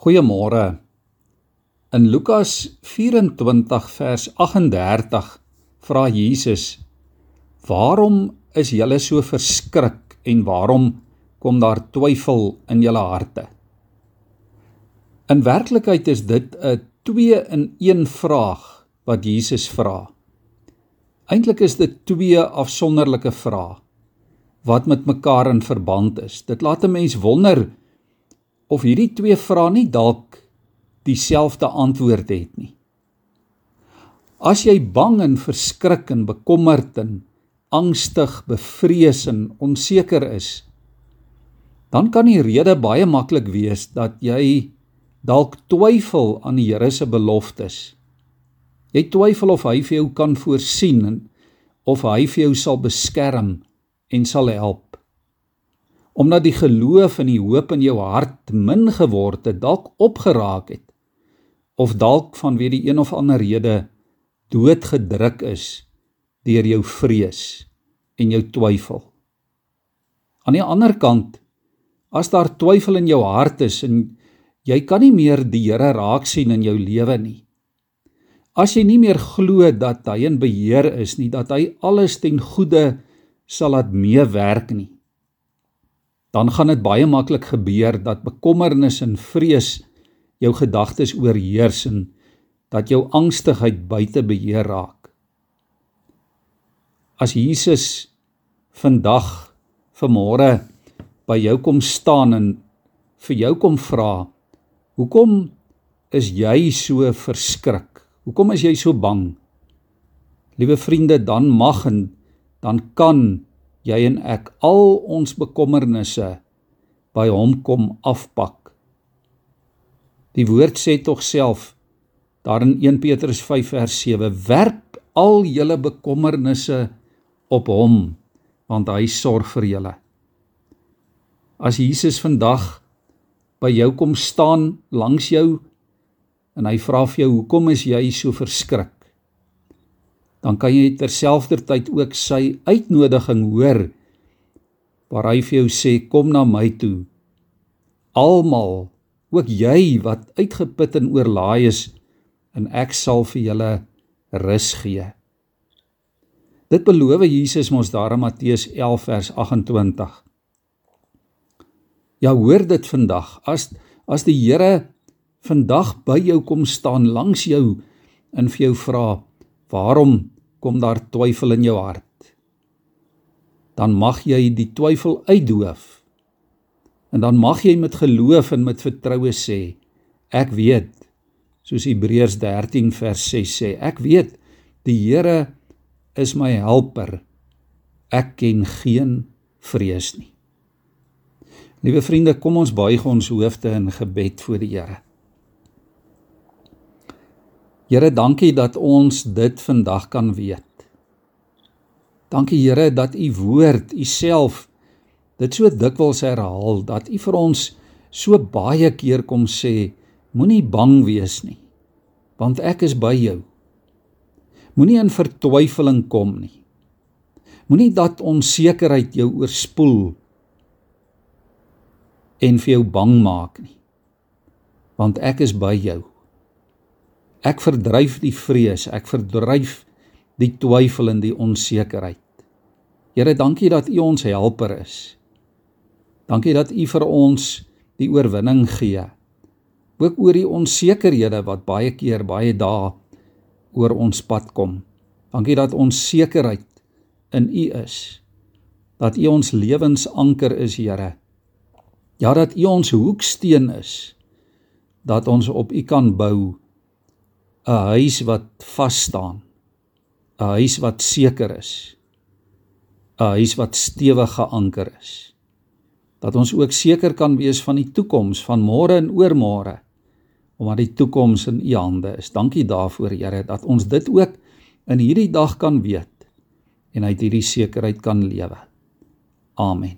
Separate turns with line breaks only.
Goeiemôre. In Lukas 24 vers 38 vra Jesus: "Waarom is julle so verskrik en waarom kom daar twyfel in julle harte?" In werklikheid is dit 'n 2 in 1 vraag wat Jesus vra. Eintlik is dit twee afsonderlike vrae wat met mekaar in verband is. Dit laat 'n mens wonder of hierdie twee vrae nie dalk dieselfde antwoord het nie. As jy bang en verskrik en bekommerd en angstig, bevrees en onseker is, dan kan die rede baie maklik wees dat jy dalk twyfel aan die Here se beloftes. Jy twyfel of hy vir jou kan voorsien en of hy vir jou sal beskerm en sal help omdat die geloof en die hoop in jou hart min geword het, dalk opgeraak het of dalk vanweë die een of ander rede doodgedruk is deur jou vrees en jou twyfel. Aan die ander kant, as daar twyfel in jou hart is en jy kan nie meer die Here raak sien in jou lewe nie. As jy nie meer glo dat hy in beheer is nie, dat hy alles ten goeie sal laat meewerk nie dan gaan dit baie maklik gebeur dat bekommernis en vrees jou gedagtes oorheers en dat jou angstigheid buite beheer raak. As Jesus vandag vanmôre by jou kom staan en vir jou kom vra, "Hoekom is jy so verskrik? Hoekom is jy so bang?" Liewe vriende, dan mag en dan kan jy en ek al ons bekommernisse by hom kom afpak. Die woord sê tog self daar in 1 Petrus 5 vers 7 werp al julle bekommernisse op hom want hy sorg vir julle. As Jesus vandag by jou kom staan langs jou en hy vra vir jou hoekom is jy so verskrik? Dan kan jy terselfdertyd ook sy uitnodiging hoor waar hy vir jou sê kom na my toe. Almal ook jy wat uitgeput en oorlaai is en ek sal vir julle rus gee. Dit beloof Jesus mos daar in Matteus 11 vers 28 ja hoor dit vandag. As as die Here vandag by jou kom staan langs jou en vir jou vra Waarom kom daar twyfel in jou hart? Dan mag jy die twyfel uitdoof. En dan mag jy met geloof en met vertroue sê, ek weet, soos Hebreërs 13 vers 6 sê, ek weet die Here is my helper. Ek ken geen vrees nie. Liewe vriende, kom ons buig ons hoofde in gebed voor die Here. Here, dankie dat ons dit vandag kan weet. Dankie Here dat u woord, u self dit so dikwels herhaal dat u vir ons so baie keer kom sê, moenie bang wees nie, want ek is by jou. Moenie in vertwyfeling kom nie. Moenie dat onsekerheid jou oorspoel en vir jou bang maak nie. Want ek is by jou. Ek verdryf die vrees, ek verdryf die twyfel en die onsekerheid. Here, dankie dat U ons helper is. Dankie dat U vir ons die oorwinning gee. Ook oor die onsekerhede wat baie keer baie dae oor ons pad kom. Dankie dat ons sekerheid in U is. Dat U ons lewensanker is, Here. Ja dat U ons hoeksteen is. Dat ons op U kan bou 'n huis wat vas staan. 'n huis wat seker is. 'n huis wat stewig geanker is. Dat ons ook seker kan wees van die toekoms van môre en oormôre omdat die toekoms in U hande is. Dankie daarvoor Here dat ons dit ook in hierdie dag kan weet en uit hierdie sekerheid kan lewe. Amen.